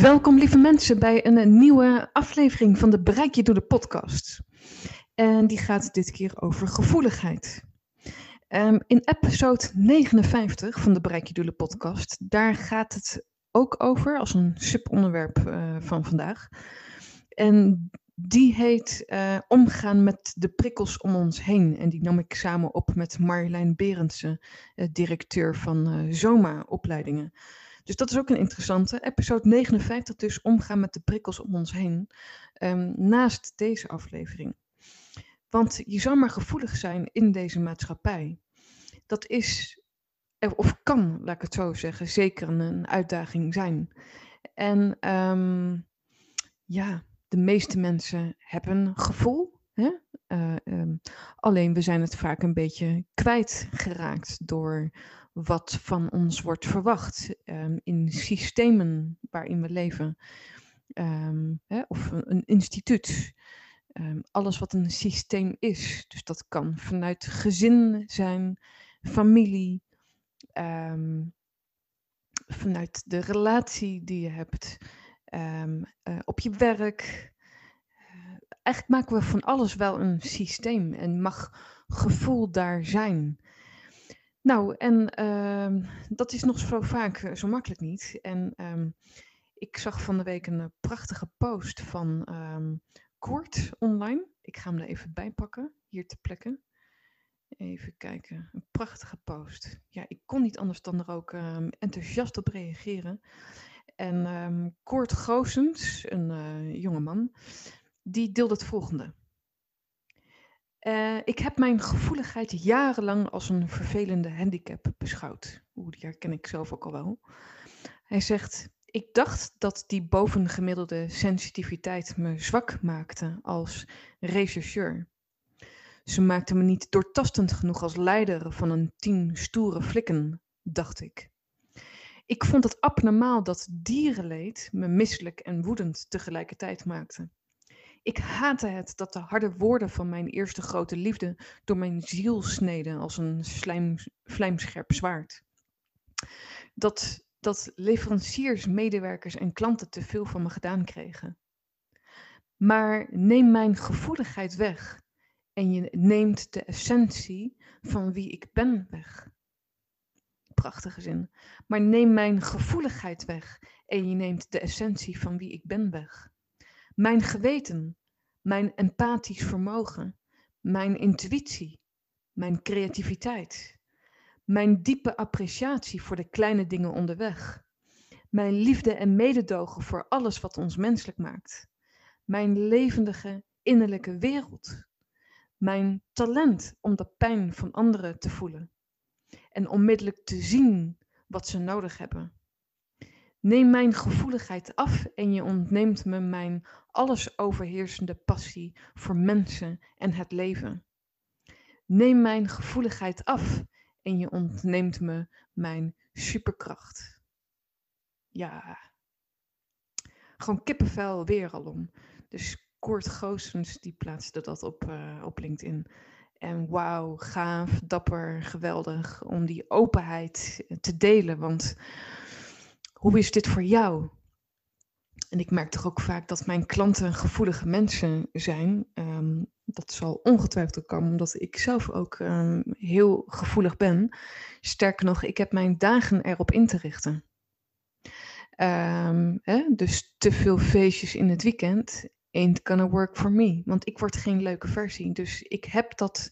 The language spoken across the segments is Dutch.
Welkom lieve mensen bij een nieuwe aflevering van de Bereik je Doelen podcast. En die gaat dit keer over gevoeligheid. Um, in episode 59 van de Bereik je Doelen podcast, daar gaat het ook over als een subonderwerp uh, van vandaag. En die heet uh, Omgaan met de prikkels om ons heen. En die nam ik samen op met Marjolein Berendsen, uh, directeur van Zoma-opleidingen. Dus dat is ook een interessante. Episode 59 dus, Omgaan met de prikkels om ons heen. Um, naast deze aflevering. Want je zou maar gevoelig zijn in deze maatschappij. Dat is, of kan, laat ik het zo zeggen, zeker een uitdaging zijn. En um, ja, de meeste mensen hebben gevoel. Hè? Uh, um, alleen we zijn het vaak een beetje kwijtgeraakt door wat van ons wordt verwacht um, in systemen waarin we leven. Um, hè, of een, instituut. Alles wat een systeem is. Dus dat kan vanuit gezin zijn, familie, vanuit de relatie die je hebt, uh, op je werk. Eigenlijk maken we van alles wel een systeem en mag gevoel daar zijn. Nou, en uh, dat is nog zo vaak uh, zo makkelijk niet. En um, ik zag van de week een uh, prachtige post van um, Koort online. Ik ga hem er even bij pakken, hier te plekken. Even kijken, een prachtige post. Ja, ik kon niet anders dan er ook enthousiast op reageren. En um, Koort Goosens, een uh, jonge man, die deelde het volgende. Uh, ik heb mijn gevoeligheid jarenlang als een vervelende handicap beschouwd. Oeh, die herken ik zelf ook al wel. Hij zegt: Ik dacht dat die bovengemiddelde sensitiviteit me zwak maakte als rechercheur. Ze maakte me niet doortastend genoeg als leider van een team stoere flikken, dacht ik. Ik vond het abnormaal dat dierenleed me misselijk en woedend tegelijkertijd maakte. Ik haatte het dat de harde woorden van mijn eerste grote liefde door mijn ziel sneden als een slijm, vlijmscherp zwaard. Dat, dat leveranciers, medewerkers en klanten te veel van me gedaan kregen. Maar neem mijn gevoeligheid weg en je neemt de essentie van wie ik ben weg. Prachtige zin. Maar neem mijn gevoeligheid weg en je neemt de essentie van wie ik ben weg. Mijn geweten, mijn empathisch vermogen, mijn intuïtie, mijn creativiteit, mijn diepe appreciatie voor de kleine dingen onderweg, mijn liefde en mededogen voor alles wat ons menselijk maakt, mijn levendige innerlijke wereld, mijn talent om de pijn van anderen te voelen en onmiddellijk te zien wat ze nodig hebben. Neem mijn gevoeligheid af en je ontneemt me mijn alles overheersende passie voor mensen en het leven. Neem mijn gevoeligheid af en je ontneemt me mijn superkracht. Ja, gewoon kippenvel weer al om. Dus Koort Goossens die plaatste dat op, uh, op LinkedIn. En wauw, gaaf, dapper, geweldig om die openheid te delen. Want hoe is dit voor jou? En ik merk toch ook vaak dat mijn klanten gevoelige mensen zijn. Um, dat zal ongetwijfeld komen, omdat ik zelf ook um, heel gevoelig ben. Sterker nog, ik heb mijn dagen erop in te richten. Um, hè? Dus te veel feestjes in het weekend ain't gonna work for me. Want ik word geen leuke versie. Dus ik heb dat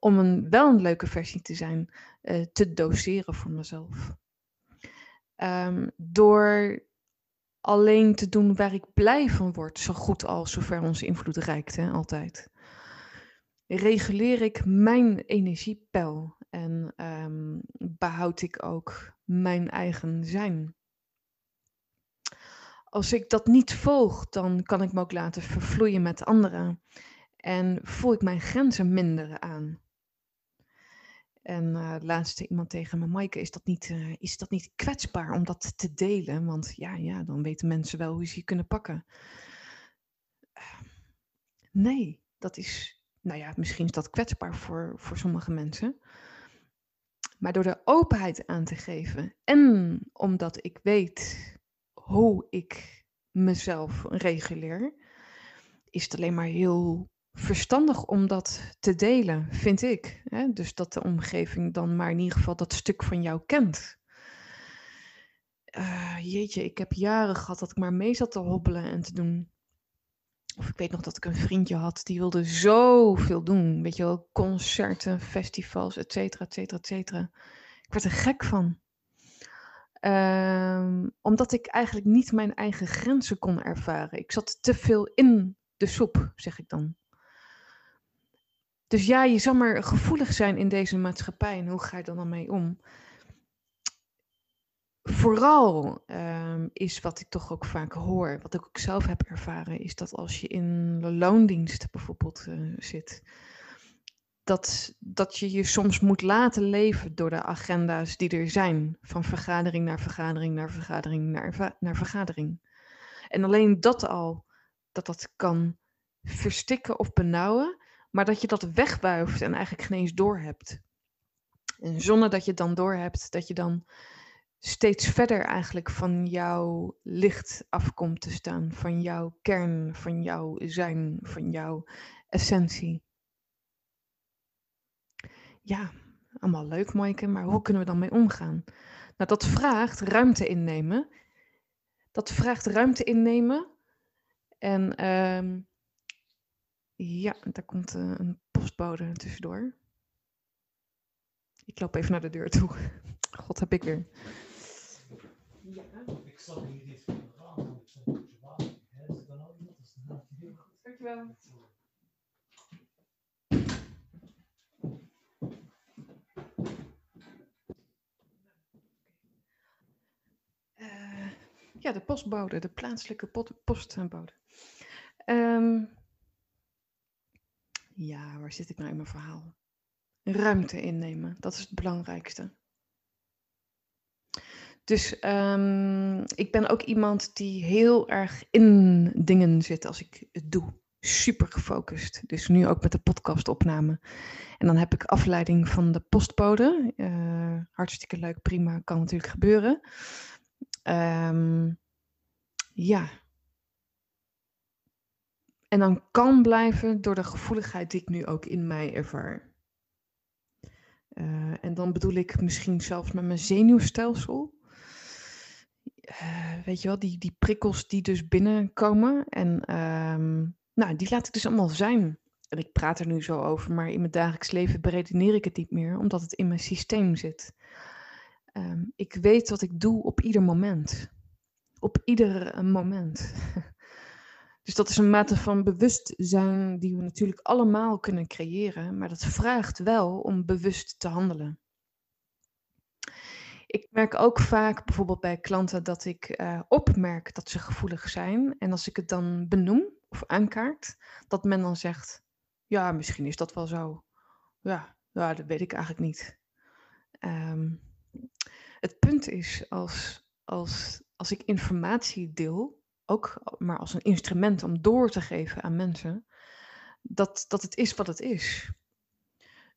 om een, wel een leuke versie te zijn, uh, te doseren voor mezelf. Um, door alleen te doen waar ik blij van word, zo goed als zover onze invloed reikt, hè, altijd. Reguleer ik mijn energiepeil En ehm, behoud ik ook mijn eigen zijn. Als ik dat niet volg, dan kan ik me ook laten vervloeien met anderen. En voel ik mijn grenzen minder aan. En uh, laatste iemand tegen me, Maaike, is dat, niet, uh, is dat niet kwetsbaar om dat te delen? Want ja, ja, dan weten mensen wel hoe ze je kunnen pakken. Uh, nee, dat is, nou ja, misschien is dat kwetsbaar voor, voor sommige mensen. Maar door de openheid aan te geven en omdat ik weet hoe ik mezelf reguleer, is het alleen maar heel verstandig om dat te delen, vind ik. Hè? Dus dat de omgeving dan maar in ieder geval dat stuk van jou kent. Uh, jeetje, ik heb jaren gehad dat ik maar mee zat te hobbelen en te doen. Of ik weet nog dat ik een vriendje had die wilde zoveel doen. Weet je wel, concerten, festivals, et cetera, et cetera, et cetera. Ik werd er gek van. Um, omdat ik eigenlijk niet mijn eigen grenzen kon ervaren. Ik zat te veel in de soep, zeg ik dan. Dus ja, je zal maar gevoelig zijn in deze maatschappij. En hoe ga je dan dan mee om? Vooral um, is wat ik toch ook vaak hoor, wat ik ook zelf heb ervaren, is dat als je in de loondienst bijvoorbeeld uh, zit, dat, dat je je soms moet laten leven door de agenda's die er zijn. Van vergadering naar vergadering naar vergadering naar, naar vergadering. En alleen dat al, dat dat kan verstikken of benauwen, maar dat je dat wegbuift en eigenlijk geen eens doorhebt. En zonder dat je dan doorhebt, dat je dan steeds verder eigenlijk van jouw licht afkomt te staan, van jouw kern, van jouw zijn, van jouw essentie. Ja, allemaal leuk, Maaike, maar hoe kunnen we dan mee omgaan? Nou, dat vraagt ruimte innemen. Dat vraagt ruimte innemen. En um, ja, daar komt uh, een postbode tussendoor. Ik loop even naar de deur toe. God, heb ik weer. Ja. Ik zal hier niet gaan. Dankjewel. Uh, ja, de postbode, de plaatselijke postbode. Um, ja, waar zit ik nou in mijn verhaal? Ruimte innemen, dat is het belangrijkste. Dus um, ik ben ook iemand die heel erg in dingen zit als ik het doe. Super gefocust. Dus nu ook met de podcastopname. En dan heb ik afleiding van de postbode. Uh, hartstikke leuk, prima, kan natuurlijk gebeuren. Um, ja, en dan kan blijven door de gevoeligheid die ik nu ook in mij ervaar. Uh, en dan bedoel ik misschien zelfs met mijn zenuwstelsel. Uh, weet je wel, die, die prikkels die dus binnenkomen. En um, nou, die laat ik dus allemaal zijn. En ik praat er nu zo over, maar in mijn dagelijks leven beredeneer ik het niet meer, omdat het in mijn systeem zit. Um, ik weet wat ik doe op ieder moment. Op ieder moment. Dus dat is een mate van bewustzijn die we natuurlijk allemaal kunnen creëren, maar dat vraagt wel om bewust te handelen. Ik merk ook vaak bijvoorbeeld bij klanten dat ik uh, opmerk dat ze gevoelig zijn. En als ik het dan benoem of aankaart, dat men dan zegt: Ja, misschien is dat wel zo. Ja, ja dat weet ik eigenlijk niet. Um, het punt is, als, als, als ik informatie deel, ook maar als een instrument om door te geven aan mensen, dat, dat het is wat het is.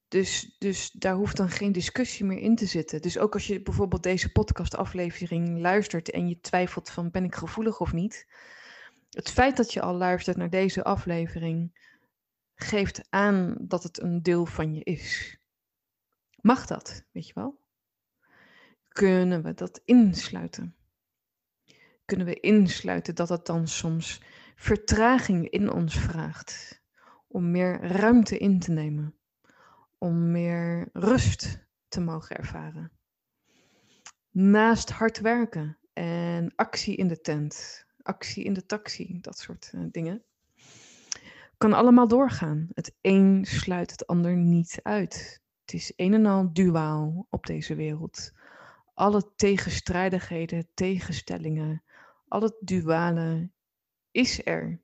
Dus, dus daar hoeft dan geen discussie meer in te zitten. Dus ook als je bijvoorbeeld deze podcastaflevering luistert en je twijfelt van ben ik gevoelig of niet. Het feit dat je al luistert naar deze aflevering geeft aan dat het een deel van je is. Mag dat, weet je wel? Kunnen we dat insluiten? Kunnen we insluiten dat het dan soms vertraging in ons vraagt. Om meer ruimte in te nemen. Om meer rust te mogen ervaren. Naast hard werken en actie in de tent, actie in de taxi, dat soort uh, dingen. Kan allemaal doorgaan. Het een sluit het ander niet uit. Het is een en al duaal op deze wereld. Alle tegenstrijdigheden, tegenstellingen, al het duale is er.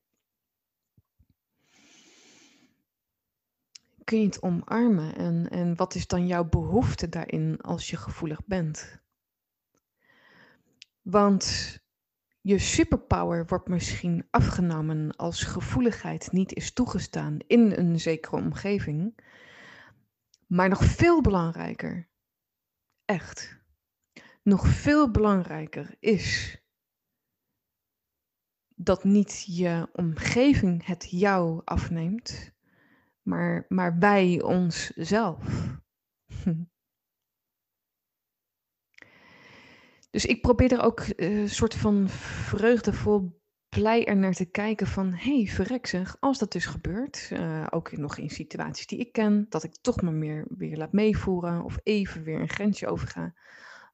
Kun je het omarmen en, en wat is dan jouw behoefte daarin als je gevoelig bent? Want je superpower wordt misschien afgenomen als gevoeligheid niet is toegestaan in een zekere omgeving. Maar nog veel belangrijker, echt, nog veel belangrijker is dat niet je omgeving het jou afneemt, maar, maar wij onszelf. Dus ik probeer er ook een uh, soort van vreugdevol blij er naar te kijken van, hé, hey, verrek zeg, als dat dus gebeurt, uh, ook nog in situaties die ik ken, dat ik toch maar meer weer laat meevoeren of even weer een grensje overga.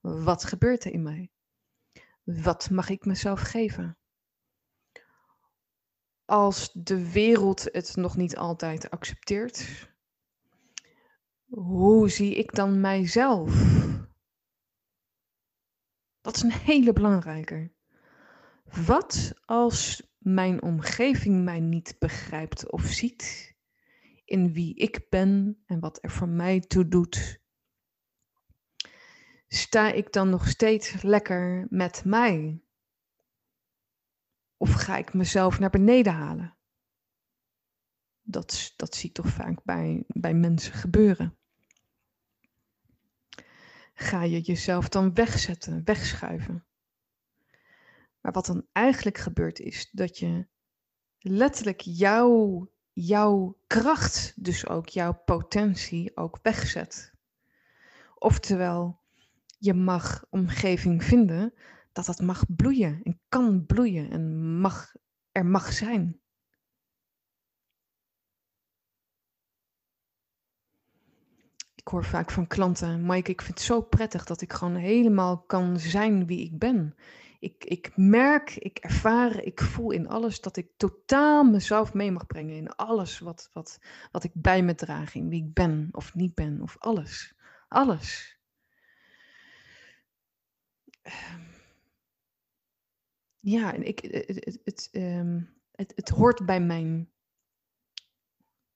Wat gebeurt er in mij? Wat mag ik mezelf geven? Als de wereld het nog niet altijd accepteert, hoe zie ik dan mijzelf? Dat is een hele belangrijke. Wat als mijn omgeving mij niet begrijpt of ziet in wie ik ben en wat er voor mij toe doet? Sta ik dan nog steeds lekker met mij? Of ga ik mezelf naar beneden halen? Dat, dat zie ik toch vaak bij, bij mensen gebeuren. Ga je jezelf dan wegzetten, wegschuiven? Maar wat dan eigenlijk gebeurt is dat je letterlijk jouw, jouw kracht, dus ook jouw potentie, ook wegzet. Oftewel, je mag omgeving vinden dat dat mag bloeien en kan bloeien en mag, er mag zijn. Ik hoor vaak van klanten, Mike, ik vind het zo prettig dat ik gewoon helemaal kan zijn wie ik ben. Ik, ik merk, ik ervaar, ik voel in alles dat ik totaal mezelf mee mag brengen. In alles wat, wat, wat ik bij me draag, in wie ik ben of niet ben, of alles. Alles. Ja, ik, het, het, het, ehm, het, het hoort bij mijn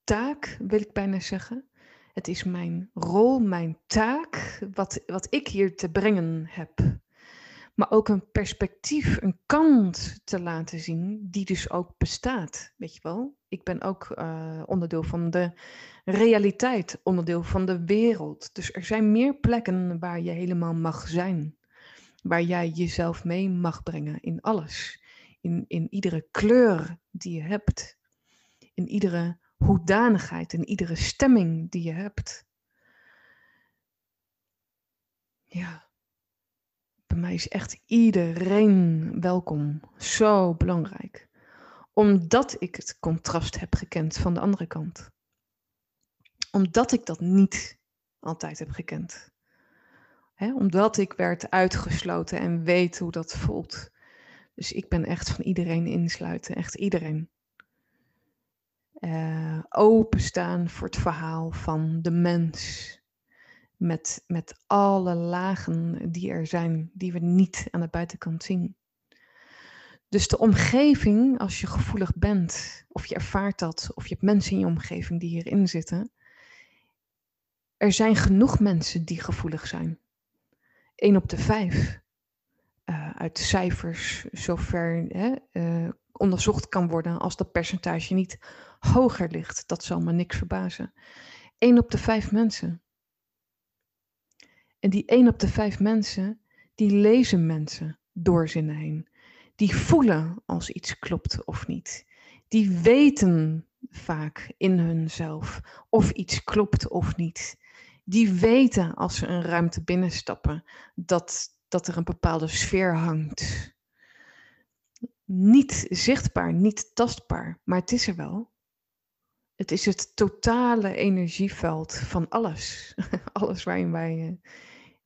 taak, wil ik bijna zeggen. Het is mijn rol, mijn taak, wat, wat ik hier te brengen heb maar ook een perspectief, een kant te laten zien die dus ook bestaat. Weet je wel? Ik ben ook uh, onderdeel van de realiteit, onderdeel van de wereld. Dus er zijn meer plekken waar je helemaal mag zijn. Waar jij jezelf mee mag brengen in alles. In, in iedere kleur die je hebt. In iedere hoedanigheid, in iedere stemming die je hebt. Ja bij mij is echt iedereen welkom. Zo belangrijk. Omdat ik het contrast heb gekend van de andere kant. Omdat ik dat niet altijd heb gekend. Omdat ik werd uitgesloten en weet hoe dat voelt. Dus ik ben echt van iedereen insluiten, echt iedereen. Uh, openstaan voor het verhaal van de mens met, met alle lagen die er zijn, die we niet aan de buitenkant zien. Dus de omgeving, als je gevoelig bent, of je ervaart dat, of je hebt mensen in je omgeving die hierin zitten, er zijn genoeg mensen die gevoelig zijn. 1 op de 5 uh, eh, uit cijfers, zover hè, uh, onderzocht kan worden, als dat percentage niet hoger ligt. Dat zal me niks verbazen. 1 op de 5 mensen. En die één op de vijf mensen, die lezen mensen door zinnen heen. Die voelen als iets klopt of niet. Die weten vaak in hunzelf of iets klopt of niet. Die weten als ze een ruimte binnenstappen dat, dat er een bepaalde sfeer hangt. Niet zichtbaar, niet tastbaar, maar het is er wel. Het is het totale energieveld van alles. alles waarin wij eh,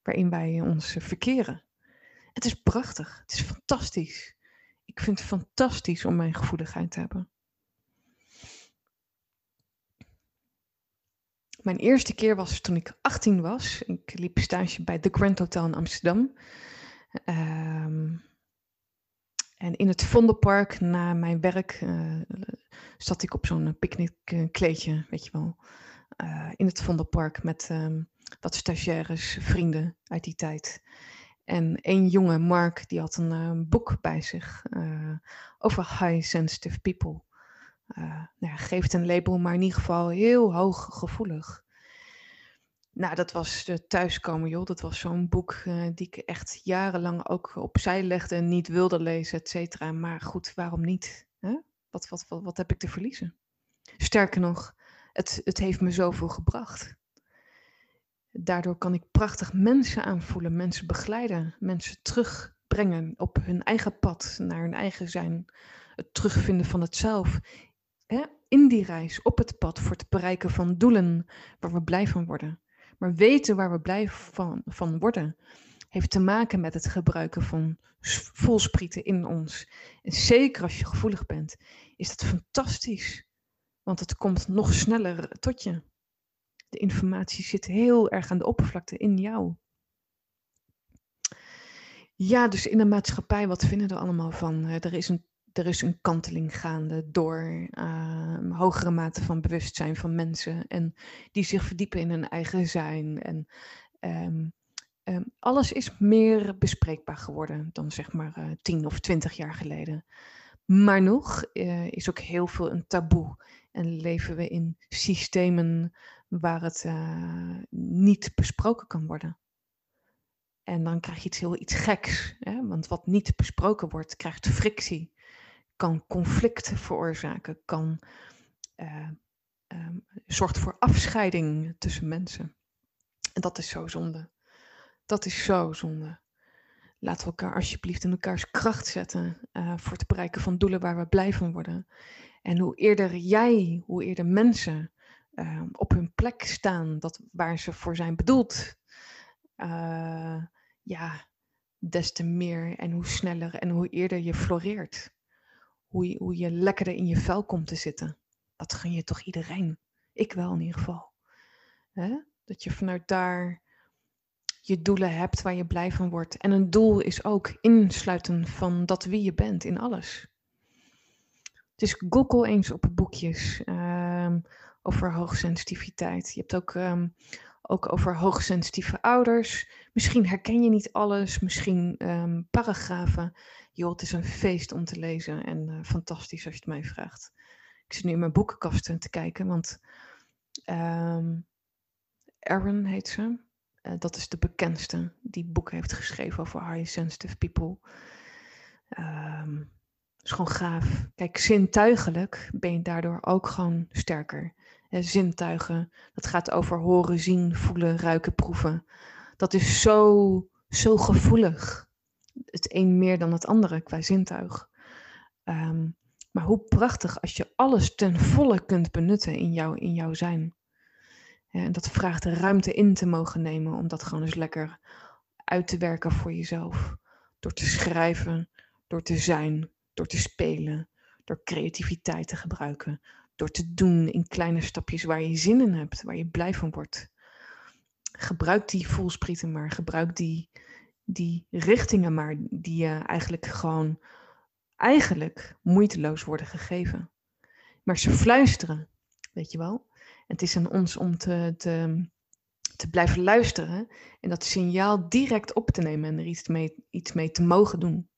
waarin wij ons verkeren. Het is prachtig, het is fantastisch. Ik vind het fantastisch om mijn gevoeligheid te hebben. Mijn eerste keer was toen ik 18 was. Ik liep stage bij The Grand Hotel in Amsterdam. Ehm, en in het Vondelpark, na mijn werk, uh, zat ik op zo'n picknickkleedje, weet je wel. Uh, in het Vondelpark met um, wat stagiaires, vrienden uit die tijd. En één jongen, Mark, die had een boek bij zich over high sensitive people. Nou ja, geeft een label, maar in ieder geval heel hoog gevoelig. Nou, dat was de thuiskomen, joh. Dat was zo'n boek uh, die ik echt jarenlang ook opzij legde en niet wilde lezen, et cetera. Maar goed, waarom niet? Hè? Wat, wat, wat, wat heb ik te verliezen? Sterker nog, het, het heeft me zoveel gebracht. Daardoor kan ik prachtig mensen aanvoelen, mensen begeleiden, mensen terugbrengen op hun eigen pad, naar hun eigen zijn. Het terugvinden van het zelf. In die reis, op het pad voor het bereiken van doelen waar we blij van worden. Maar weten waar we blij van, van worden, heeft te maken met het gebruiken van voelsprieten in ons. En zeker als je gevoelig bent, is dat fantastisch. Want het komt nog sneller tot je. De informatie zit heel erg aan de oppervlakte in jou. Ja, dus in de maatschappij, wat vinden we er allemaal van? Er is een er is een kanteling gaande door uh, hogere mate van bewustzijn van mensen en die zich verdiepen in hun eigen zijn. En um, um, alles is meer bespreekbaar geworden dan zeg maar uh, tien of twintig jaar geleden. Maar nog uh, is ook heel veel een taboe en leven we in systemen waar het eh, niet besproken kan worden. En dan krijg je iets heel iets geks, hè? want wat niet besproken wordt, krijgt frictie kan conflicten veroorzaken, kan, uh, um, zorgt voor afscheiding tussen mensen. En dat is zo zonde. Dat is zo zonde. Laten we elkaar alsjeblieft in elkaars kracht zetten uh, voor het bereiken van doelen waar we blij van worden. En hoe eerder jij, hoe eerder mensen uh, op hun plek staan, dat waar ze voor zijn bedoeld, uh, ja, des te meer en hoe sneller en hoe eerder je floreert hoe je, hoe je lekkerder in je vel komt te zitten. Dat gun je toch iedereen? Ik wel in ieder geval. Dat je vanuit daar je doelen hebt waar je blij van wordt. En een doel is ook insluiten van dat wie je bent in alles. Dus google eens op boekjes um, over hoogsensitiviteit. Je hebt ook, um, ook over hoogsensitieve ouders. Misschien herken je niet alles, misschien um, paragrafen joh, het is een feest om te lezen en uh, fantastisch als je het mij vraagt. Ik zit nu in mijn boekenkasten te kijken, want um, Erin heet ze. Uh, dat is de bekendste die boek heeft geschreven over high sensitive people. Um, is gewoon gaaf. Kijk, zintuigelijk ben je daardoor ook gewoon sterker. Uh, zintuigen, dat gaat over horen, zien, voelen, ruiken, proeven. Dat is zo, zo gevoelig het een meer dan het andere qua zintuig. Um, maar hoe prachtig als je alles ten volle kunt benutten in, jou, in jouw zijn. en dat vraagt de ruimte in te mogen nemen om dat gewoon eens lekker uit te werken voor jezelf. Door te schrijven, door te zijn, door te spelen, door creativiteit te gebruiken, door te doen in kleine stapjes waar je zin in hebt, waar je blij van wordt. Gebruik die voelsprieten maar, gebruik die, die richtingen maar die je eigenlijk gewoon eigenlijk moeiteloos worden gegeven. Maar ze fluisteren, weet je wel. Het is aan ons om te, te, te blijven luisteren en dat signaal direct op te nemen en er iets mee, iets mee te mogen doen.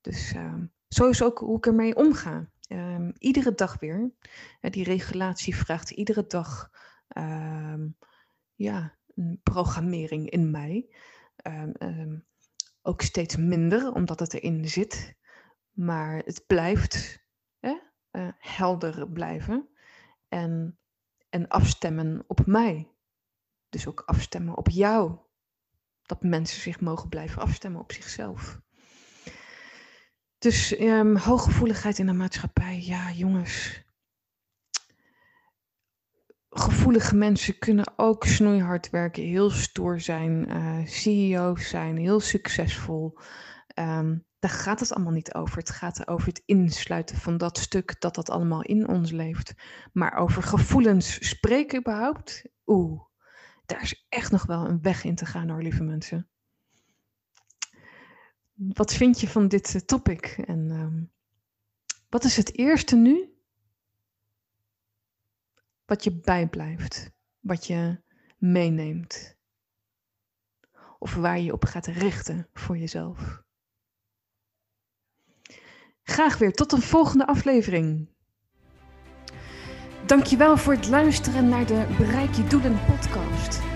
Dus uh, zo is ook hoe ik ermee omga. Uh, iedere dag weer. Uh, die regulatie vraagt iedere dag ehm, ja, een programmering in mij. Ehm, ehm, ook steeds minder, omdat het erin zit. Maar het blijft hè, uh, helder blijven. En, en afstemmen op mij. Dus ook afstemmen op jou. Dat mensen zich mogen blijven afstemmen op zichzelf. Dus um, hooggevoeligheid in de maatschappij, ja jongens, gevoelige mensen kunnen ook snoeihard werken, heel stoer zijn, uh, CEO's zijn, heel succesvol. Um, daar gaat het allemaal niet over. Het gaat over het insluiten van dat stuk dat dat allemaal in ons leeft. Maar over gevoelens spreken überhaupt? Oeh, daar is echt nog wel een weg in te gaan hoor, lieve mensen. Wat vind je van dit eh, topic? En ehm, wat is het eerste nu wat je bijblijft, wat je meeneemt? Of waar je op gaat richten voor jezelf? Graag weer tot een volgende aflevering. Dankjewel voor het luisteren naar de Bereik je Doelen podcast.